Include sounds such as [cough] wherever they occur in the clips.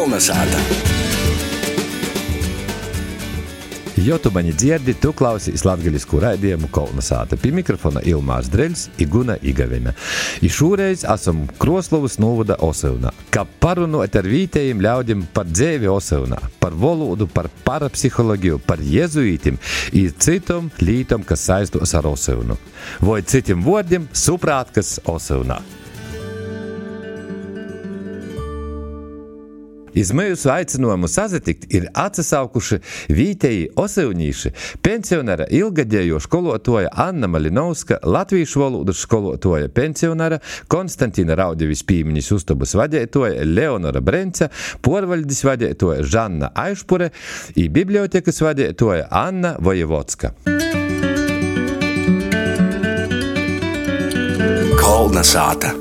Kolnesāta! Jo tu mani dzirdi, tu klausies latviešu raidījumu Kolnesāta. Pie mikrofona Ilmārs Dreļs, Iguna Igavina. I šoreiz esam Kroslovas novada Osevnā. Kā parunot ar vietējiem ļaudīm par dzēvi Osevnā, par valodu, par parapsiholoģiju, par jezuītim un citam lītam, kas saistos ar Osevnu. Vai citiem vārdiem suprāt, kas Osevnā. Iz mūsu aicinājumu sazatikt ir atsaukuši vietēji osevnīši, pensionāra ilgadējo skolotoja Anna Malinovska, latviešu valodas skolotoja pensionāra Konstantīna Raudevis pīmiņas uztabas vadētoja Leonora Brenca, porvaldes vadētoja Žanna Aišpure i bibliotekas vadētoja Anna Vojevodska. Kolnesāta!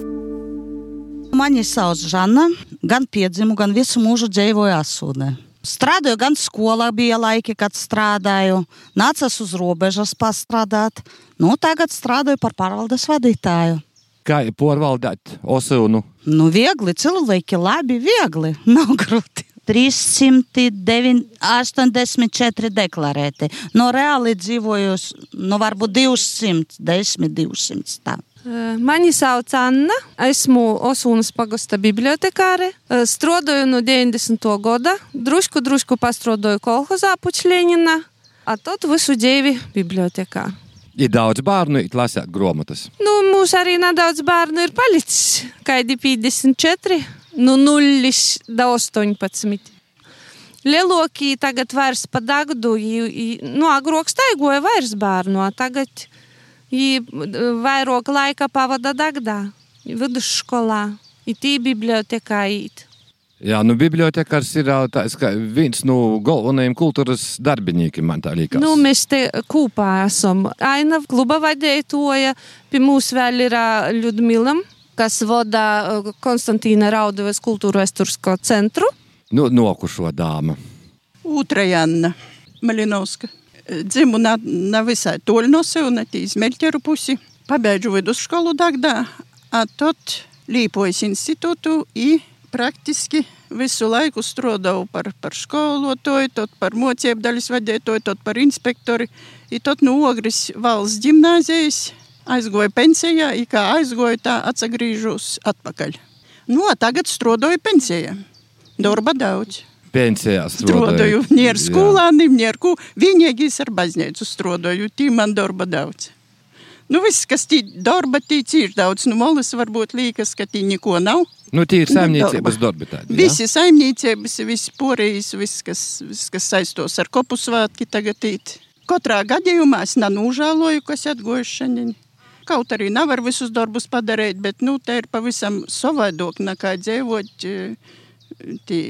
Mani sauc Žana, gan piedzimu, gan visu mūžu dzīvoju Asūnē. Strādāju gan skolā, bija laiki, kad strādāju, nācās uz robežas pastrādāt. Nu, tagad strādāju par pārvaldes vadītāju. Kā ir porvaldēt Osūnu? Nu, viegli, cilvēki labi, viegli, [laughs] nav grūti. 384 deklarēti. No reāli dzīvoju, nu, varbūt 200, 10, 200. Tā. Mani sauc Anna, esmu Osūnas pagasta bibliotekāre. Strādāju no 90. gada, drusku, drusku pastrādāju kolhozā pučļēnina, a tad visu dzīvi bibliotekā. Ir daudz bērnu, ir lasīt grāmatas. Nu, mums arī nedaudz bērnu ir palicis, kādi 54, nu 0 līdz 18. Lielākie tagad vairs pa dagdu, nu, agrāk staigoja vairs bērnu, a tagad vairāk laika pavada dagdā, vidusskolā, itī bibliotekā īt. Jā, nu, bibliotekārs ir tāds, viens no galvenajiem kultūras darbiniekiem, man tā liekas. Nu, mēs te kopā esam. Aina kluba vadītāja, pie mums vēl ir Ļudmilam, kas vada Konstantīna Raudavas kultūra vēsturisko centru. Nu, nokušo dāma. Otra Janna Malinovska. Na, na visai toļi no sev, ne tī izmeļķeru pusi. Pabeidžu vidusskolu Dagdā, a tad Līpojas institūtu i praktiski visu laiku strādāju par, par skolotāju, tad par mocību daļas vadītāju, tad par inspektori. I tad no Ogres valsts gimnāzijas aizgoju pensijā, i kā aizgoju, tā atsagrīžos atpakaļ. Nu, a tagad strādāju pensijā. Darba daudz. Pensijā strādāju. Ne ar skolāniem, ne ar ko. Vienīgais ar baznīcu strādāju. Tī man darba daudz. Nu, viss, kas tī darba, tī ir daudz. Nu, molis varbūt liekas, ka tī neko nav. Nu, tī ir saimniecības darbi tādi. Ja? Visi saimniecības, visi porijas, viss, kas, viss, kas saistos ar kopu svātki tagad īt. Katrā gadījumā es nenūžāloju, kas atgojuši šodien. Kaut arī nevar visus darbus padarīt, bet, nu, te ir pavisam savādāk nekā dzīvot tī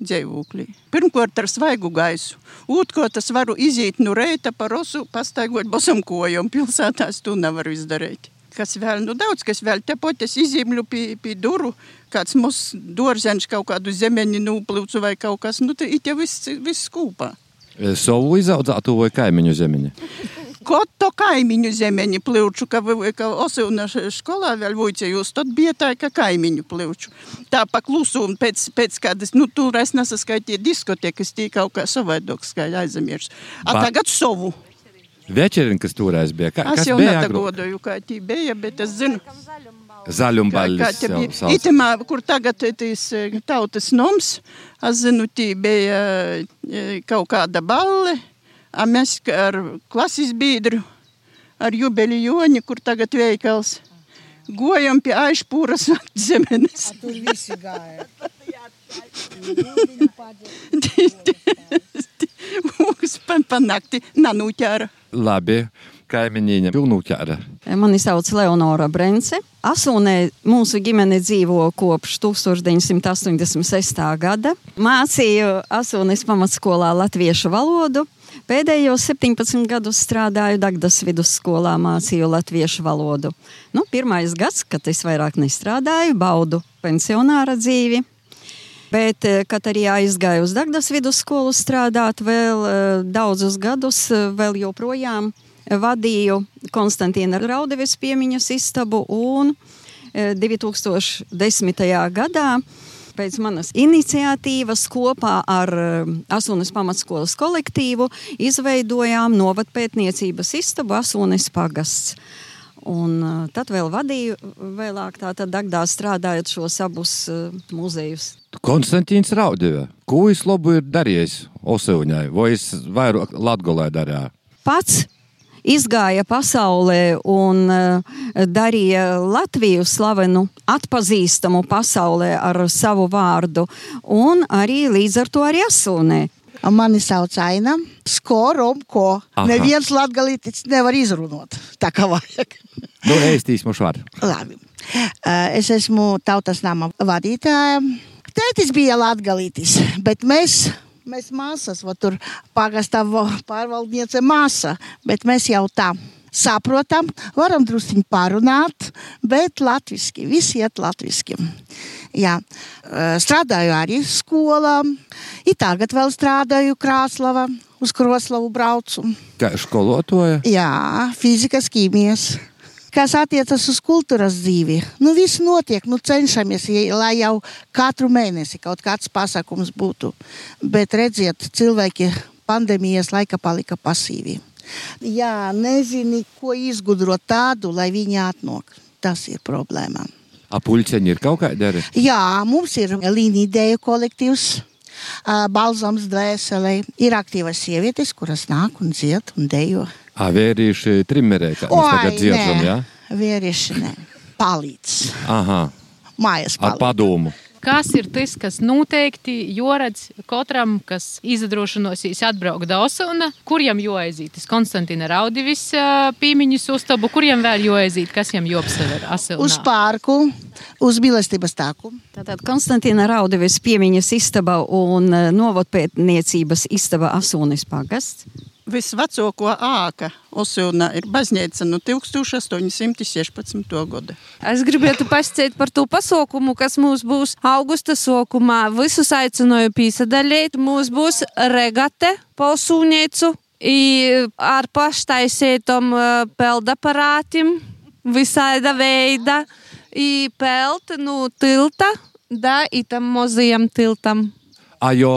dzīvoklī. Pirmkārt, ar svaigu gaisu. Otrkārt, es varu iziet no reita par osu, pastaigot bosam kojām. Pilsētās to nevar izdarīt. Kas vēl, nu daudz, kas vēl tepat es izīmļu pie, pie duru, kāds mūs dārzeņš kaut kādu zemeni nūplūcu vai kaut kas, nu te it jau viss, viss kūpā. Savu izaudzēto vai kaimiņu zemeni? [laughs] Koto kaimiņu zemeni plūču, ka, ka Osūna skolā vēl vuicējos, tad bija tā, ka kaimiņu plūču. Tā paklusum pēc, pēc kādas, nu, tur es nesaskaitīju diskotekas, tī kaut kā savaidoks, kā aizamirs. A tagad savu. Večerin, kas toreiz bija. Kā, es jau netagodoju, kā tī bija, bet es zinu. Zaļumbaļs. Itemā, kur tagad tīs tautas noms, es zinu, tī bija kaut kāda balle. A mēs ar klases biedru, ar jubilijoni, kur tagad veikals, gojam pie aišpūras [laughs] zemenes. A tur visi gāja. Mūs panakti nanūķēra. Labi, kaimiņīņa pilnūķēra. Mani sauc Leonora Brence. Asunē mūsu ģimene dzīvo kopš 1986. gada. Mācīju Asunes pamatskolā latviešu valodu. Pēdējos 17 gadus strādāju Dagdas vidusskolā, mācīju latviešu valodu. Nu, pirmais gads, kad es vairāk nestrādāju, baudu pensionāra dzīvi. Bet, kad arī aizgāju uz Dagdas vidusskolu strādāt, vēl daudzus gadus, vēl joprojām vadīju Konstantīna Raudeves piemiņas istabu un 2010. gadā pēc manas iniciatīvas kopā ar um, Asunas pamatskolas kolektīvu izveidojām novatpētniecības istabu Asunas pagasts. Un uh, tad vēl vadīju vēlāk tātad Dagdā strādājot šos abus uh, muzejus. Konstantīns Raudevē, ko viņš labu ir darījis Oseuņai, vai viņš vairāk Latgolē darīja? Pats izgāja pasaulē un uh, darīja Latviju slavenu, atpazīstamu pasaulē ar savu vārdu, un arī līdz ar to arī asūnē. Mani sauc Aina. Skoromko. Neviens latgalītis nevar izrunāt tā kā vajag. Nu, ēstīs mums var. Labi. Eh, Es esmu tautas nama vadītāja. Tētis bija latgalītis, bet mēs, mēs māsas, va tur pagastā va- pārvaldniece māsa, bet mēs jau tā saprotam, varam drusciņi pārunāt, bet latviski, visi iet latviski. Jā, eh, strādāju arī skolā, i tagad vēl strādāju Krāslava, uz Kroslavu braucu. Kā skolotoja? Jā, fizikas, ķīmijas. Kas attiecas uz kultūras dzīvi, nu viss notiek, nu cenšamies, lai jau katru mēnesi kaut kāds pasākums būtu. Bet redziet, cilvēki pandēmijas laika palika pasīvi. Jā, nezini, ko izgudrot tādu, lai viņi atnāk. Tas ir problēma. Apuļceņi ir kaut kādi arī. Jā, mums ir līnija kolektīvs. Balzams dvēselē ir aktīvas sievietes, kuras nāk un dzied un dejo. Ā, vērīši trimerē, kā mēs tagad dziedzam, jā? Vērieši nē. Palīdz. Aha, Mājas ar palīdz. padomu. Kas ir tas, kas noteikti joredz katram, kas izdrošinosies atbraukt Dausuna, kuriem joaiziet? Tas Konstantina Raudivis ā, pīmiņas uztabu, kuriem vēl joaiziet, kas jiem jopsever Asilnā? Uz parku, uz mīlestības tāku. Tātad Konstantīna Raudevis piemiņas istaba un novotpētniecības istaba Asūnis pagasts. Visvecāko āka Osūna ir baznīca no 1816. gada. Es gribētu pastāstīt par to pasaukumu, kas mums būs augusta sākumā. Visus aicināju pīsadaļēt. Mums būs regate pausūniecu i ar paštaisētom eh, peldaparātim, visāda veida, i pelt no tilta, da itam mozajam tiltam. A, jo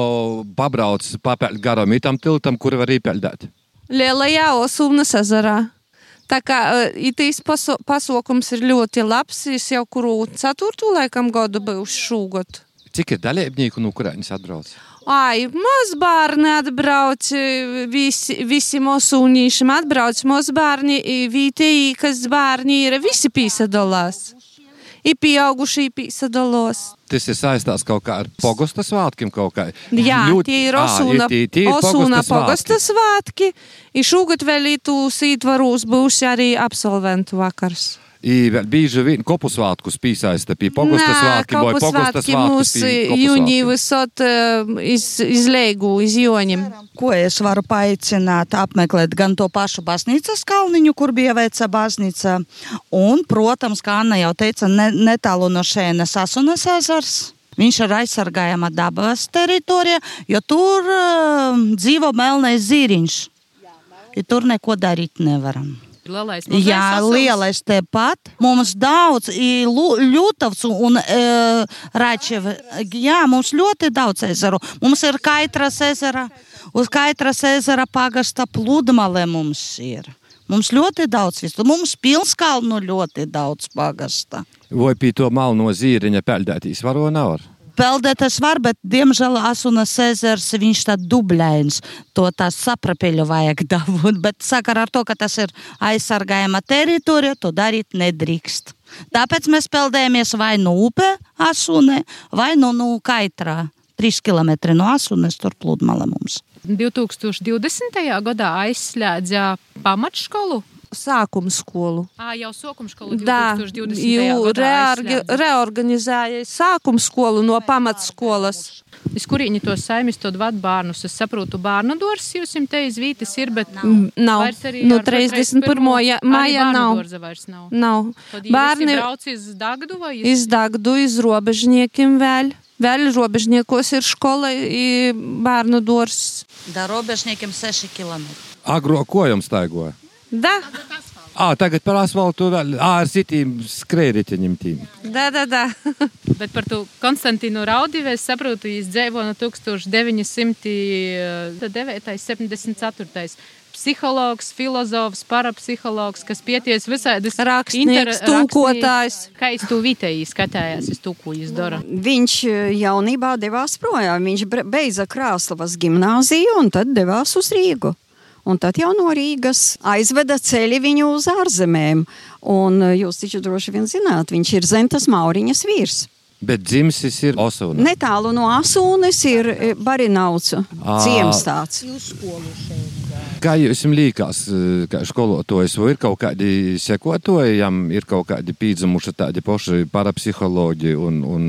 pabrauc papēļ garam itam tiltam, kur var īpeļdēt. Lielajā Osūnas ezerā. Tā kā itīs pasaukums ir ļoti labs, es jau kuru ceturto laikam gadu būs šūgot. Cik ir dalībnieku, no kurienes atbrauc? Ai, mazbērni atbrauc, visi, visi mūsu unīšiem atbrauc, mazbērni, vietēji, kas bērni ir, visi pīsadalās. Ir pieauguši pīsadalos. Tas ir saistās kaut kā ar pogosta svētkiem. Jā, Ļoti- tie ir Ā, Osūna, tie- tie ir Osūna pogosta pogosta svētki. svētki. Šogad vēl itūs ītvarūs būs arī absolventu vakars. I bieži vien kopu svētkus piesaista pie pogosta svētki vai jūņī svētkiem. visot uh, iz, izlēgu, iz joņiem. Ko es varu paaicināt, apmeklēt gan to pašu baznīcas kalniņu, kur bija veica baznīca, un, protams, kā Anna jau teica, ne, netālu no šēnes Asunas ezers. Viņš ir aizsargājama dabas teritorija, jo tur uh, dzīvo melnais zīriņš. Ja tur neko darīt nevaram. Lielais Jā, lielais tepat. Mums daudz ir ļūtavs un e, račevi. Jā, mums ļoti daudz ezeru. Mums ir kaitras ezera. Uz kaitras ezera pagasta pludmale mums ir. Mums ļoti daudz visu. Mums pilskalnu ļoti daudz pagasta. Vai pie to malno zīriņa peļdētīs varo nevar? Peldētas var, bet, diemžēl, Asunas ezers, viņš tā dubļains, to tā saprapeļu vajag dabūt, bet sakar ar to, ka tas ir aizsargājama teritorija, to darīt nedrīkst. Tāpēc mēs peldējamies vai no upe Asunē, vai no, no Kaitrā. 3 km no Asunas tur pludmale mums. 2020. gadā aizslēdza pamatškolu. Sākuma skolu. Ā, jau sākuma skolu Da, 2020. jau gadā reorga, aizslēdza. reorganizēja sākuma skolu no pamatskolas. Iz kurieņi tos saimis to vad bērnus? Es saprotu, bērnu dors jūs jums te izvītis ir, bet Nav. arī No ar 31. 31. ja- arī maija nav. nav. Nav. Bērni brauc iz Dagdu vai iz... izdagdu iz robežniekiem vēl. Vēl robežniekos ir skola, i bērnu dors. Da robežniekiem 6 km. Agro ko jums taigoja? Da, Ā, tagad par asfaltu vēl ā, ar citiem skrējējiņiem. Da, da, da. [laughs] Bet par to Konstantinu Raudivu es saprotu, viņš dzīvo no 1974. Psihologs, filozofs, parapsihologs, kas pieties visādas Rakstnieks, tūkotājs. Kā es to vitēji skatījos, es to, ko viņš dara. Viņš eh, jaunībā devās projām. Viņš beidza Krāslavas gimnāziju un tad devās uz Rīgu. Un tad jau no Rīgas aizveda ceļi viņu uz ārzemēm. Un eh, jūs taču droši vien zināt, viņš ir Zentas Mauriņas vīrs. Bet dzimsis ir Osuna. Netālu no Asūnes ir eh, Barinaucu Ā. ciems tāds. Kā jums liekas, eh, kā skolotājs, vai ir kaut kādi sekotājiem, ir kaut kādi pīdzamuši tādi paši parapsiholoģi un, un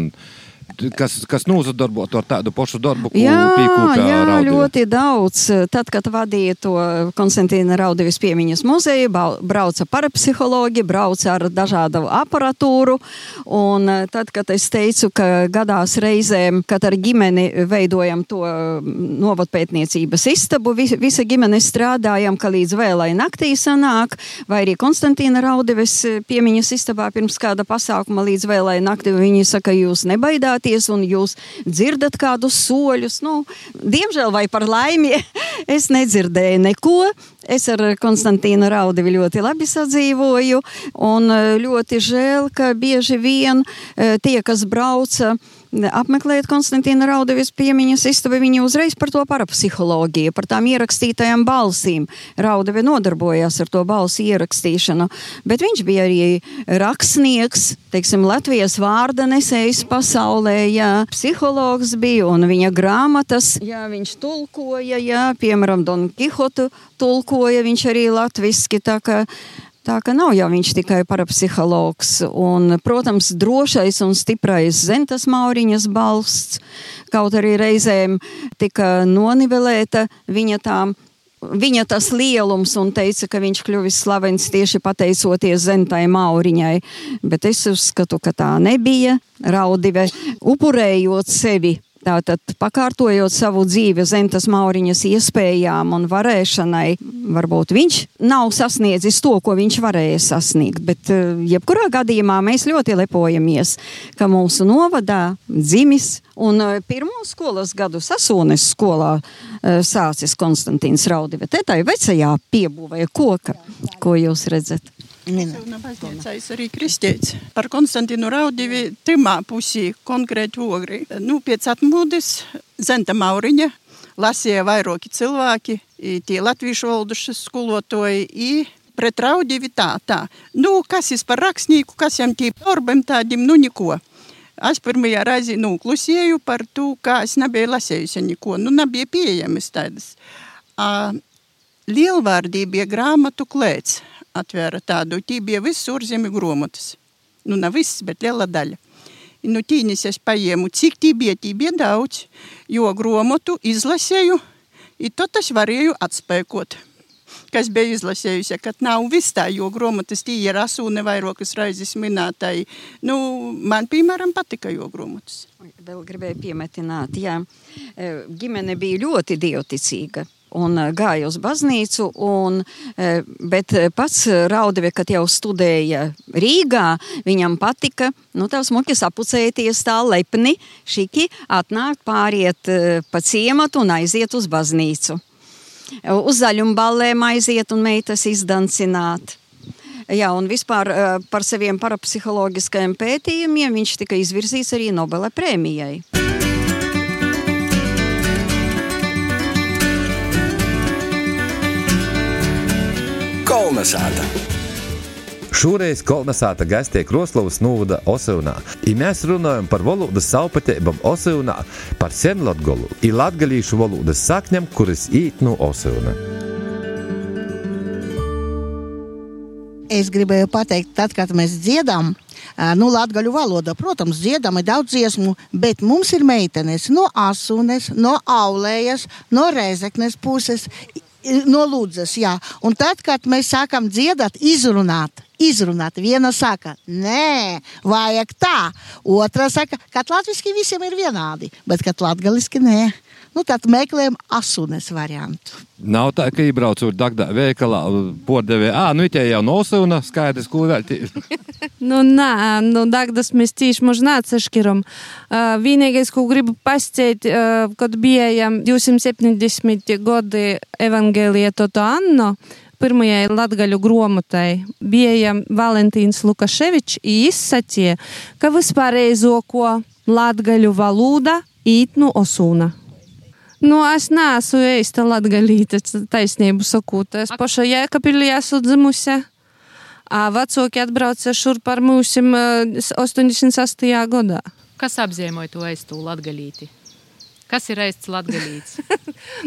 kas, kas nozadarbotu ar tādu pašu darbu, Jā, piekopja jā Raudive? ļoti daudz. Tad, kad vadīja to Konstantīna Raudivis piemiņas muzeju, brauca parapsihologi, brauca ar dažādu aparatūru. Un eh, tad, kad es teicu, ka gadās reizēm, kad ar ģimeni veidojam to novadpētniecības istabu, vis, visa ģimene strādājam, ka līdz vēlai naktī sanāk, vai arī Konstantīna Raudivis piemiņas istabā pirms kāda pasākuma līdz vēlai naktī viņi saka, jūs nebaidāties un jūs dzirdat kādus soļus. Nu, diemžēl vai par laimi [laughs] es nedzirdēju neko. Es ar Konstantīnu Raudivi ļoti labi sadzīvoju, un eh, ļoti žēl, ka bieži vien eh, tie, kas brauca apmeklēt Konstantīna Raudivis piemiņas istabu, viņi uzreiz par to parapsiholoģiju, par tām ierakstītajām balsīm. Raudivi nodarbojās ar to balsu ierakstīšanu, bet viņš bija arī rakstnieks, teiksim, Latvijas vārda nesējs pasaulē, jā, psihologs bija un viņa grāmatas, jā, viņš tulkoja, jā, piemēram, Don Kihotu tulkoja viņš arī latviski, tā ka Tā ka nav jau viņš tikai parapsihologs. Un, protams, drošais un stiprais Zentas Mauriņas balsts, kaut arī reizēm tika nonivelēta viņa tām. Viņa tas lielums un teica, ka viņš kļuvis slavens tieši pateicoties Zentai Mauriņai, bet es uzskatu, ka tā nebija. Raudive upurējot sevi Tātad, pakārtojot savu dzīvi Zentas Mauriņas iespējām un varēšanai, varbūt viņš nav sasniedzis to, ko viņš varēja sasniegt. Bet, eh, jebkurā gadījumā, mēs ļoti lepojamies, ka mūsu novadā dzimis un eh, pirmo skolas gadu Sasūnes skolā eh, sācis Konstantīns Raudive. Te tai vecajā piebūvē koka, ko jūs redzat. Jauna baznīcais arī kristietis. Par Konstantinu Raudivi timā pusī konkrēti ogri. Nu, pēc atmūdes Zenta Mauriņa lasīja vairāki cilvēki, tie latviešu valodas skolotoji, i pret Raudivi tā, tā. Nu, kas ir par rakstnieku, kas jam tī porbem tādim, nu, neko. Es pirmajā reizē noklusēju par to, kā es nebiju lasējusi neko. Nu, nebija pieejamas tādas. Lielvārdī bija grāmatu klēts, atvēra tādu, tī bija viss urzemi grāmatas. Nu, nav viss, bet liela daļa. I Nu, tīnis es paņēmu, cik tī bija, tī bija daudz, jo grāmatu izlasēju, un tad es varēju atspēkot. Kas bija izlasējusi, ka nav viss tā, jo grāmatas tī ir asūne vairākas reizes minētāji. Nu, man, piemēram, patika jo grāmatas. Vēl gribēju piemetināt, jā, ģimene bija ļoti dievticīga. Un e, gāja uz baznīcu, un, e, bet pats Raudive, kad jau studēja Rīgā, viņam patika, nu, tā smuki sapucēties tā lepni, šiki atnākt, pāriet pa ciematu un aiziet uz baznīcu. Uz zaļumu ballēm aiziet un meitas izdancināt. Jā, un vispār eh, par saviem parapsiholoģiskajiem pētījumiem viņš tika izvirzīts arī Nobela prēmijai. Kolnesāta! Šoreiz Kolnesāta gaistie Kroslovas novada Osevnā. I mēs runājam par valodas saupatēbam Osevnā, par senlatgolu, i latgalīšu valodas sakņam, kuras īt no Osevna. Es gribēju pateikt, tad, kad mēs dziedam, nu, latviešu valodā, protams, dziedam ir daudz dziesmu, bet mums ir meitenes no Asunes, no Aulējas, no Rezeknes puses, no Lūdzes. Jā. Un tad, kad mēs sākam dziedāt, izrunāt. Izrunāt. Viena saka, nē, vajag tā. Otra saka, ka latviešu visiem ir vienādi, bet ka latviešu nē. Nu, tad meklējam asunes variantu. Nav tā, ka iebraucu Dagdā veikalā, pordevēja, ah, nu tie jau nosūna, skaidrs, ko vēl. tie- Nu, nē, nu, Dagdas mēs tieši neatsašķiram. Uh, vienīgais, ko gribu pasciet, uh, kad bija 270 gadi evangelija Toto Anno, pirmajai latgaļu gromotai, bija Valentīns Lukaševičs, izsacīja, ka vispārējzoko latgaļu valoda īt no osūna. Nu, es neesmu īsta latgalīte, taisnību sakot. Es paša Jēkabīlī esmu dzimusi. Vecāki atbrauca šurp ar mums 88. gadā. Kas apzīmēja to aiztu latgalīti? Kas ir aists latgalīts? [laughs]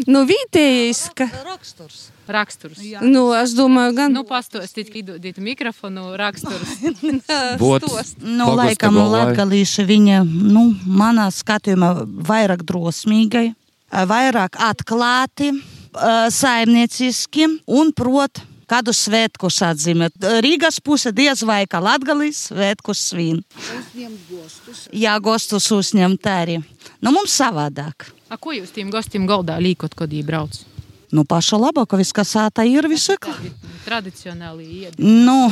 Nu, vietējais, ka. Raksturs. Raksturs. Nu, es domāju, gan. Nu, pastostīt, idodīt mikrofonu raksturs. [laughs] Bots. Nu, laikam, latgalīši viņa, nu, manā skatījumā vairāk drosmīgai, vairāk atklāti, ā, saimnieciski un prot kādu svētkus atzīmēt. Rīgas puse diez vai kā latgalīs svētkus svin. Jā, gostus uzņemt arī. Nu, mums savādāk. A, ko jūs tiem gostiem galdā līkot, kad viņi brauc? Nu, paša kas ātā ir, visu. Tādi Tradicionāli iedi. Nu,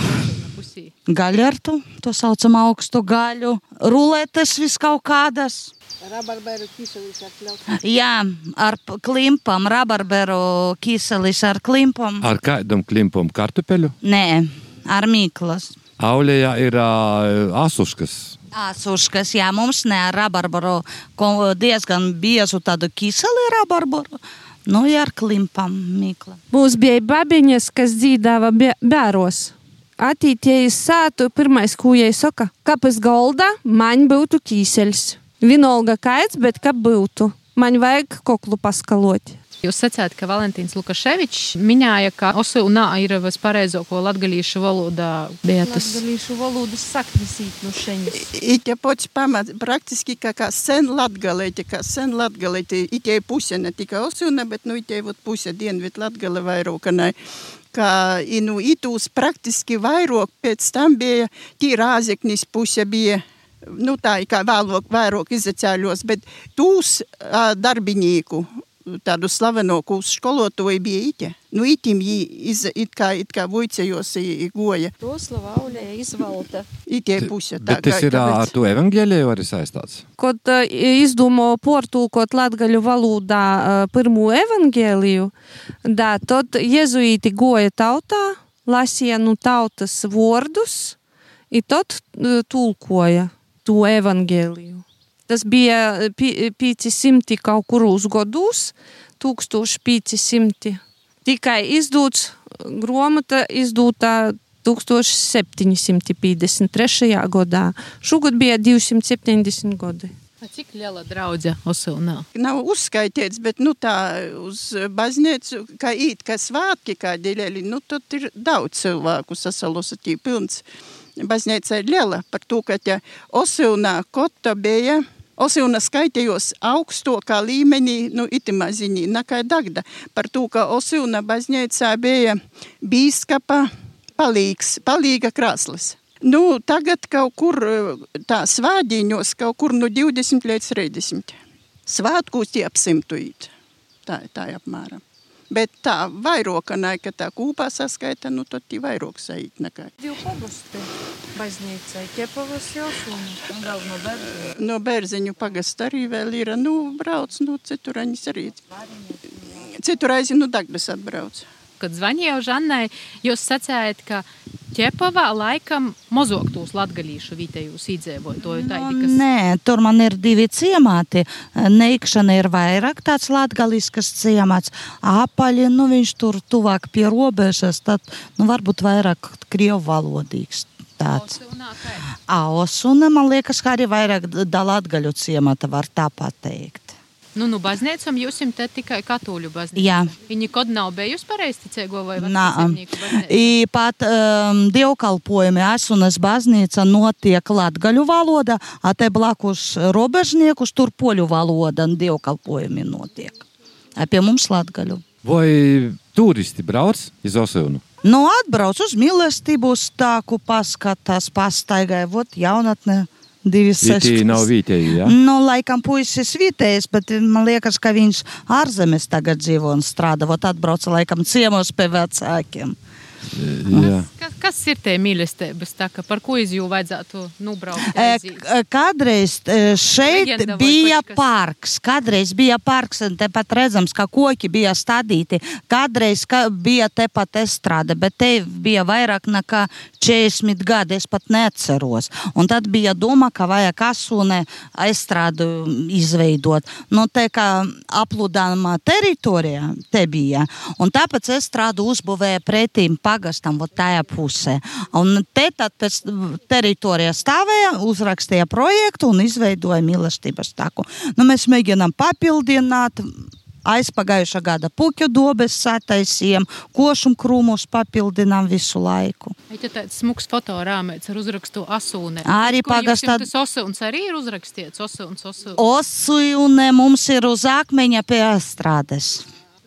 Pusī. gaļartu, to saucam augstu gaļu, rulētes vis kaut kādas. Jā, ar klimpam, rabarberu ķīselis ar klimpam. Ar kādam klimpam kartupeļu? Nē, ar mīklas. Aulējā ir uh, asuškas. Āsuškas, jā, mums ne ar rabarberu, diezgan biezu tādu ķīseli rabarberu. Nu, ar klimpam mīkla. Mums bija babiņas, kas dzīdāva bē- bēros. Attīties sātu, pirmais, ko jai saka, kāpēc golda man būtu ķīseļs. Vienalga kaits, bet kā būtu. Man vajag koklu paskalot. Jūs sacījāt, ka Valentīns Lukaševičs minēja, ka Osulnā ir vispareizāko latgalīšu valodā vietas. Latviešu valodas saknes īt no šeņas. Itie pots pamats praktiski kā, kā sen latgalēti, kā sen latgalēti, itie puse ne tikai osuna, bet nu itie vot puse dienvid latgale vairokanai. Kā i, nu, itūs praktiski vairāk pēc tam bija tī rāzeknis puse bija. Nu, tā ir kā vēlāk, vairāk izacēļos, bet tūs darbinīku, tādu slaveno skolotoju bija ite. Nu, itim jī iz, it kā, it kā i goja. Toslava Aulē izvalta. Itie puse. Bet tas ir ar to evaņģēliju arī saistāts. Kad uh, izdomāju portulkot latgaļu valodā uh, pirmo evangēliju, da, tad jezuīti goja tautā, lasīja nu tautas vārdus, un tad uh, tulkoja to evangēliju. Tas bija pi- 500 kaut kuros gados, 1500. Tikai izdots grāmata, izdota 1753. gadā. Šogad bija 270 gadi. A Cik liela draudzība Osulnā? nav uzskaitīts, bet nu, tā uz baznīcu, kā īt, kā svātki, kā diļēļi, nu, tad ir daudz cilvēku sasalosatī pilns. Baznīca ir liela par to, ka te Osilnā kota bija. Osilna skaitījos augstokā līmenī, nu, itimā ziņī, nekā Dagda, par to, ka Osilna baznīcā bija bīskapa palīgs, palīga krāslis. Nu, tagad kaut kur tā svādiņos, kaut kur no 20 līdz 30. Svētkos tie ap simtu īt. Tā, tā ir apmēram. Bet tā vairokanai, ka tā kūpā saskaita, nu tad tie vairāk saīt nekā. Divi pagusti baznīcai, Ķepavas Josūna, vēl no Berlīna. No bērziņu pagasta arī vēl ir, nu, brauc, nu, cituraņas arī. Cituraizi, nu, Dagdas atbrauc. Kad zvanīju Žannai, jūs sacījāt, ka ķepavā laikam mozog tūs latgalīšu vietējos iedzīvotāju. Nu, nē, tur man ir divi ciemati. Neikšana ir vairāk tāds latgalisks ciemats. Apaļi, nu viņš tur tuvāk pie robežas, tad nu, varbūt vairāk krievu valodīgs. Tāds. Aos, un man liekas, ka arī vairāk da latgaļu ciemata var tā pateikt. Nu, nu baznīcam jūs te tikai katoļu baznīca. Jā. Viņi kod nav bijusi pareizticīgo vai Nā, baznīca? I pat um, dievkalpojumi Asunas baznīca notiek latgaļu valodā, a te blakus robežniekus tur poļu valoda un dievkalpojumi notiek. A pie mums latgaļu. Vai turisti brauc iz Osilnu? Nu, atbrauc uz mīlestību, uz tāku paskatās, pastaigai, vot jaunatne Divas Ja tie nav vietēji, ja? Nu, laikam puisis vietējais, bet man liekas, ka viņš ārzemes tagad dzīvo un strādā. Vot atbrauca laikam ciemos pie vecākiem. Jā. Kas, kas ir tie mīlestības? Tā, ka par ko izjūtu vajadzētu nubraukt? E, aiziet? k- Kādreiz e, šeit Leģenda vai bija kaut kas? parks. Kādreiz bija parks, un tepat redzams, ka koki bija stādīti. Kādreiz ka bija tepat estrāde, bet te bija vairāk nekā 40 gadi. Es pat neatceros. Un tad bija doma, ka vajag asūne estrādu izveidot. Nu, te kā apludāmā teritorija te bija. Un tāpēc estrādu uzbūvēja pretīm pagastam, vot tajā pusē. Un te tad pēc teritorijas stāvēja, uzrakstīja projektu un izveidoja mīlestības taku. Nu, mēs mēģinām papildināt. Aizpagājušā gada puķu dobes sataisījām, košumu krūmus papildinām visu laiku. Te tāds smuks fotorāmēts ar uzrakstu Asūne? Arī pagastā- Tas Osuns arī ir uzrakstīts. Osuns, Osuns. Osujune mums ir uz akmeņa pie strādes.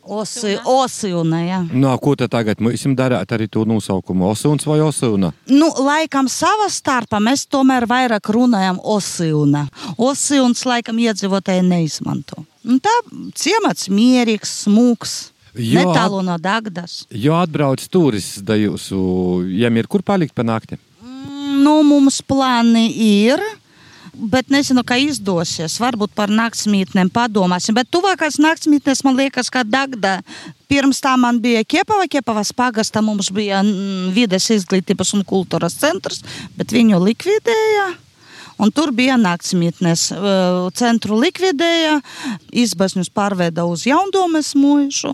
Osujune, jā. Nu, ko tad tagad mums darīt arī to nosaukumu? Osuns vai Osuna? Nu, laikam savā starpā mēs tomēr vairāk runājam Osijuna. Osijuns laikam iedzīvotāji neizmanto. Un tā ciemats mierīgs, smūgs. Jo, Netālu no Dagdas. jo atbrauc turists da jūsu, jām ir kur palikt pa nakti? Mm, Nu, mums plāni ir. Bet nezinu, kā izdosies. Varbūt par naktsmītnēm padomāsim. Bet tuvākās naktsmītnes man liekas, ka Dagda. Pirms tam man bija Kiepava, Kiepavas pagastā mums bija vides izglītības un kultūras centrs, bet viņu likvidēja. Un tur bija naktsmītnes. Eh, Centru likvidēja, izbažņus pārveda uz jaundomes mūžu.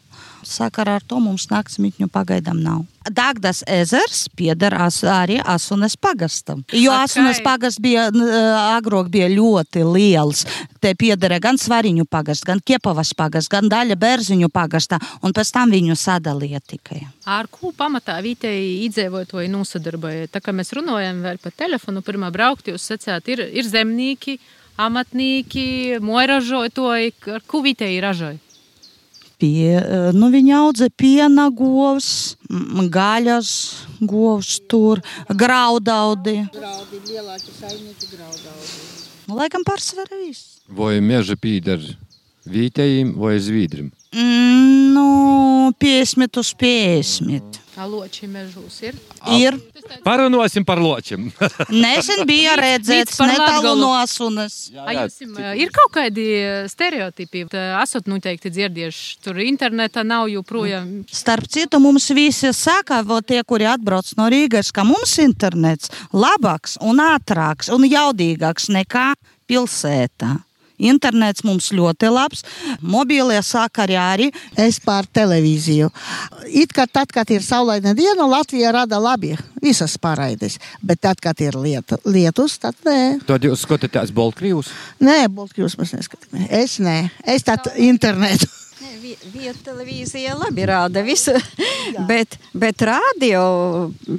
Sakarā ar to mums naktsmītņu pagaidām nav. Dagdas ezers pieder as, arī Asunes pagastam. Jo Ok. Asunes pagasts bija n- agrāk bija ļoti liels. Te piederēja gan Svariņu pagasts, gan Kiepavas pagasts, gan daļa Bērziņu pagastā, un pēc tam viņu sadalīja tikai. Ar ko pamatā vietēji iedzīvotāji nosadarbojas? Tā kā mēs runājam vēl pa telefonu, pirmā braukt, jūs sacījāt, ir, ir zemnieki, amatnieki, moiražotāji, ar ko vietēji ražoja? Pie, eh, nu, viņa audzē piena govs, gaļas govs, tur graudaudi. Graudi, lielāki saimnieki graudaudi. Nu, laikam pārsvarā viss. Vai meža pīder vietējiem vai zvīdrim? Mm, nu, 50 uz 50. Aloči mežos ir. Ir. Parunāsim par ločiem. [laughs] Nesen bija redzēts par netālu no asunas. A, jums, eh, ir kaut kādi stereotipi, esat noteikti dzirdējuši. Tur internetā nav joprojām. Starp citu, mums visi saka, vo tie, kuri atbrauc no Rīgas, ka mums internets labāks un ātrāks un jaudīgāks nekā pilsētā. Internets mums ļoti labs, mobilie sakari arī. Es pār televīziju. It kā tad, kad ir saulaina diena, Latvija rada labi visas paraides. Bet tad, kad ir lieta, lietus, tad nē. Tad jūs skatāties Baltkrievus? Nē, Baltkrievs mēs neskatāmies. Es nē, es tādu internetu. Vieta televīzija labi rāda visu, [laughs] bet, bet rādio,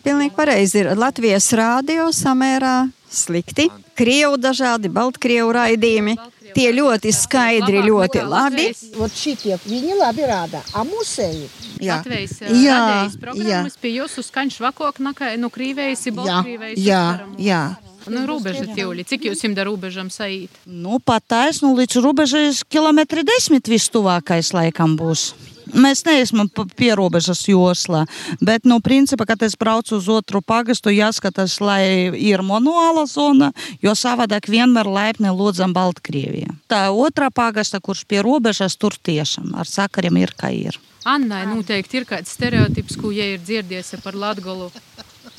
pilnīgi pareizi ir Latvijas rādio samērā slikti. Krievu dažādi, Baltkrievu raidījumi. Tie ļoti skaidri, ļoti labi. Vot šitie, viņi labi rāda. A musēji? Latvijas jā, radējas jā, programmas pie jūsu skaņš vakok nu krīvējas, jā, baltkrīvējas. jā, jā. Nu, robeža tīvļi. Cik jūs jums da robežam saīt? Nu, pat taisnu līdz robežai kilometri desmit vistuvākais laikam būs. Mēs neesam pierobežas joslā, bet, nu, principā, kad es braucu uz otru pagastu, jāskatās, lai ir manuāla zona, jo savādāk vienmēr laipni lūdzam Baltkrievijā. Tā otrā pagasta, kurš pie robežas, tur tiešām ar sakariem ir, kā ir. Annai noteikti ir kāds stereotips, ko ja ir dzirdējusi par Latgolu.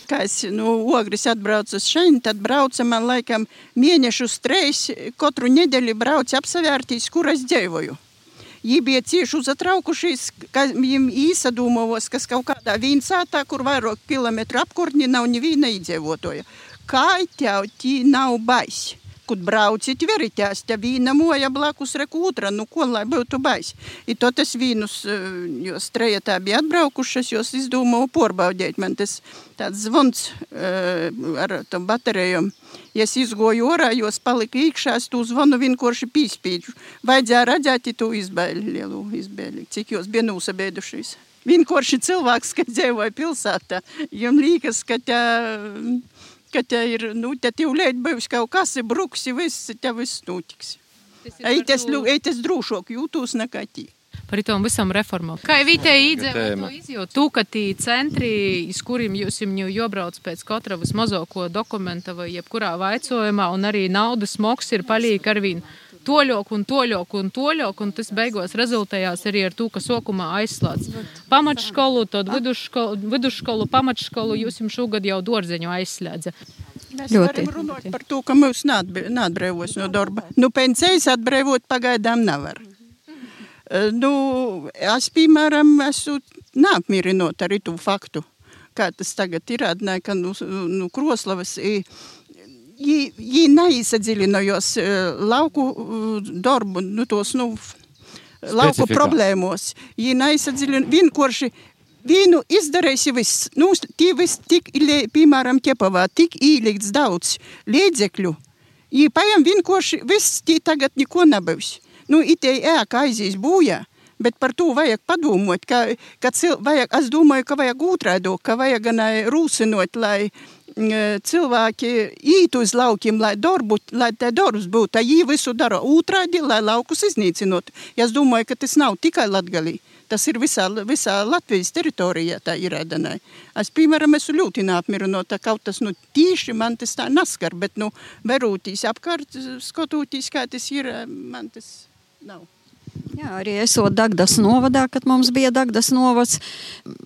Kā es no Ogres atbraucu šeit, tad brauca man laikam mēnešus trīs. Katru nedēļu braucu apsevērtīs, kur es dzīvoju. Viņi bija cieši uzatraukušies, ka viņiem īsadūmovos, kas kaut kādā vīnsātā, kur vairāk kilometru apkurtni nav neviena iedzīvotoja. Kā tev tī nav baisi? Kad braucit, veritās, te vīna moja blakus reku otra, nu ko lai būtu baisi. I to tas vīnus, eh, jos trejetā bija atbraukušas, jos izdomāju porbaudēt. Man tas tāds zvons uh, ar tam baterijām. Ja es izgoju orā, jos palika iekšā, es to zvanu vienkārši pīspīdžu. Vajadzēja redzēt to izbēli, lielu izbēli, cik jos bija nūsabēdušies. Vienkārši cilvēks, kad dzīvoja pilsētā, jums liekas, ka tā ka te ir, nu, te tūlēt būs kaut kas, bruksi, viss, te viss notiks. Eites, eites drošāk jūtos nekā tī. Par tom visam reformām. Kā jau vietēji tēma. iedzīvotāji izjūt, tu, ka tī centri, iz kuriem jūs jau jobrauc pēc katra vismazāko dokumenta vai jebkurā vaicojumā, un arī naudas moks ir palīgi arvīn toļok un toļok un toļok, un tas beigās rezultējās arī ar to, ka sokumā aizslēdz pamatškolu, tad vidusškolu, vidusškolu pamatškolu, jūs jums šogad jau dorzeņu aizslēdza. Mēs Ļoti. varam runāt par to, ka mūs neatbre- neatbrīvos no darba. Nu, pensijas atbrīvot pagaidām nevar. Eh, Nu, es, piemēram, esmu neapmierināta ar to faktu, kā tas tagad ir, atnē, ka nu, nu, Kroslavas i- Viņi neizsadziļinājās eh, lauku eh, darbu, nu, tos, nu, lauku problēmos. Viņi neizsadziļina vienkārši vienu izdarījusi viss. Nu, tī viss tik, piemēram, ķepavā, tik īlikts daudz līdzekļu. Viņi paņem vienkārši viss, tī tagad neko nebūs. Nu, itē ēka aizies būjā. Bet par to vajag padomāt, ka, ka cil, vajag, es domāju, ka vajag otrādo, ka vajag gan rūsinot, lai cilvēki īt uz laukiem, lai, darbu, lai te darbs būtu. Viņi visu dara otrādi, lai laukus iznīcinot. Ja es domāju, ka tas nav tikai Latgalī. Tas ir visā, visā Latvijas teritorijā, tā ir ēdanai. Es, piemēram, esmu ļoti neapmierināta, kaut tas, nu, tīši man tas tā naskar, bet, nu, verūtīs apkārt, skatoties, kā tas ir, man tas nav. Jā, arī esot Dagdas novadā, kad mums bija Dagdas novads,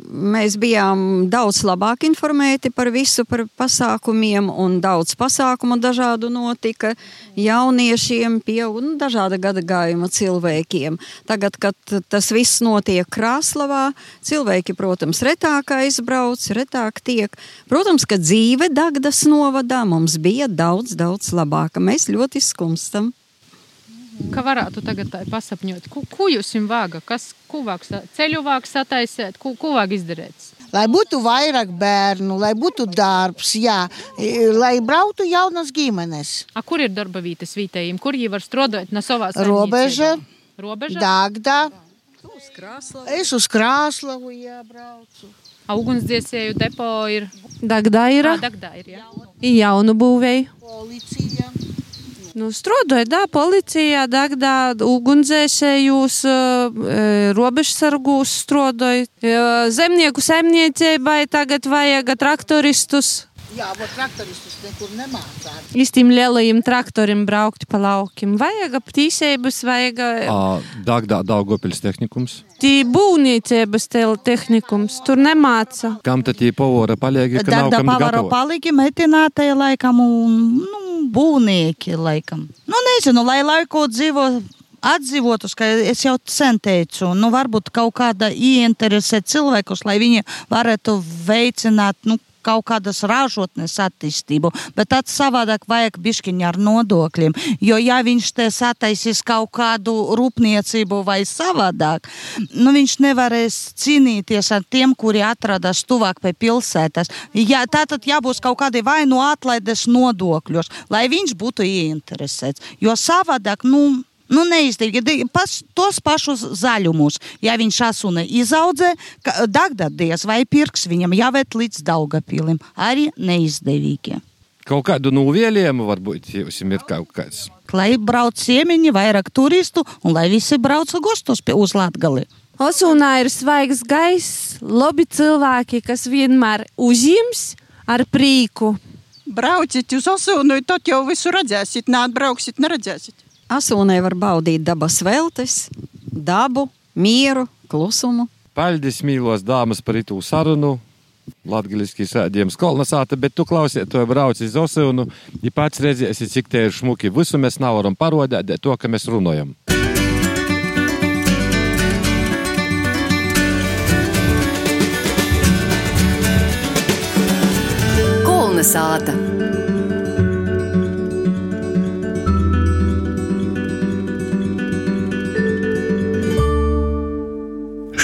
mēs bijām daudz labāk informēti par visu, par pasākumiem, un daudz pasākumu dažādu notika jauniešiem, pieaugu, nu, dažāda gada gājuma cilvēkiem. Tagad, kad tas viss notiek Krāslavā, cilvēki, protams, retāk aizbrauc, retāk tiek. Protams, ka dzīve Dagdas novadā mums bija daudz, daudz labāka. Mēs ļoti skumstam. Kā varētu tagad pasapņot? Ko, ko jūs jums vāga? Kas, ko vāks, ceļu vāks attaisēt? Ko, ko vāk izdarīt? Lai būtu vairāk bērnu, lai būtu darbs, jā, lai brautu jaunas ģimenes. A, kur ir darba vietas vietējiem? Kur viņi var strādāt no savās Robeža. Robeža. Dāgda. Es uz Krāslavu iebraucu. Augunsdziesēju depo ir. Dagdā ir Jā, Dagdā ir. Jā. jaunu būvēju. Policija. Nu, strādāju, da, policijā, Dagdā, ugunsdzēsējos, robežsargūs strādāju. Zemnieku saimniecībai tagad vajag traktoristus. Jā, bet traktoristus nekur nemācāt. Īstīm lielajiem traktoriem braukt pa laukiem. Vajag aptīsības, vajag Ā, Dagdā Daugopils tehnikums. tī būvniecības tel- tehnikums. Tur nemāca. Kam tad tie povora paliek, ka nav kam gatavo? palīgi metinātai laikam un nu, būvnieki laikam. Nu, nezinu, lai laiku dzīvo. Atdzīvotus, ka es jau sen teicu, nu, varbūt kaut kāda ieinteresē cilvēkus, lai viņi varētu veicināt nu, kaut kādas ražotnes attīstību, bet tad savādāk vajag bišķiņu ar nodokļiem. Jo, ja viņš te sataisīs kaut kādu rūpniecību vai savādāk, nu, viņš nevarēs cīnīties ar tiem, kuri atrodas tuvāk pie pilsētas. Ja, tātad jābūt kaut kādai vai nu atlaides nodokļos, lai viņš būtu ieinteresēts. Jo savādāk, nu, Nu, neizdevīgi. Pas, tos pašus zaļumus. Ja viņš asuna izaudzē, Dagdadies vai pirks viņam jāvērt līdz Daugapilim. Arī neizdevīgi. Kaut kādu nuvielījumu varbūt jums ir kaut kāds. Lai brauc ciemiņi, vairāk turistu un lai visi brauc gostos pie uz Latgali. Osūnā ir svaigs gaiss, labi cilvēki, kas vienmēr uzņems ar prieku. Brauciet uz Osūnu, tad jau visu redzēsiet, neatbrauksiet, neredzēsiet. Asūnē var baudīt dabas veltes, dabu, mieru, klusumu. Paldies, mīlos dāmas, par itu sarunu. Latvijas sēdījums kolonizāta, bet tu klausies, to brauc uz Osunu. Ja pats redzēsi, cik te ir šmuki, visu mēs nevaram parodēt, to, ka mēs runājam. Kolnesāta.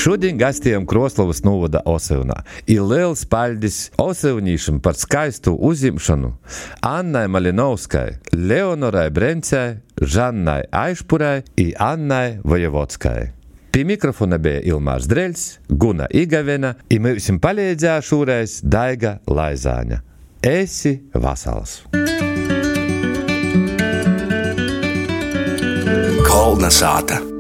Šodien gastiem Kroslovas novada Osevnā. Ir liels paldies Osevnīšam par skaistu uzņemšanu Annai Malinovskai, Leonorai Brencei, Žannai Aišpurai un Annai Vojevodskai. Pie mikrofona bija Ilmārs Dreļs, Guna Igavena, un mums palīdzēja šoreiz Daiga Laizāņa. esi vasals! Kolna sāta.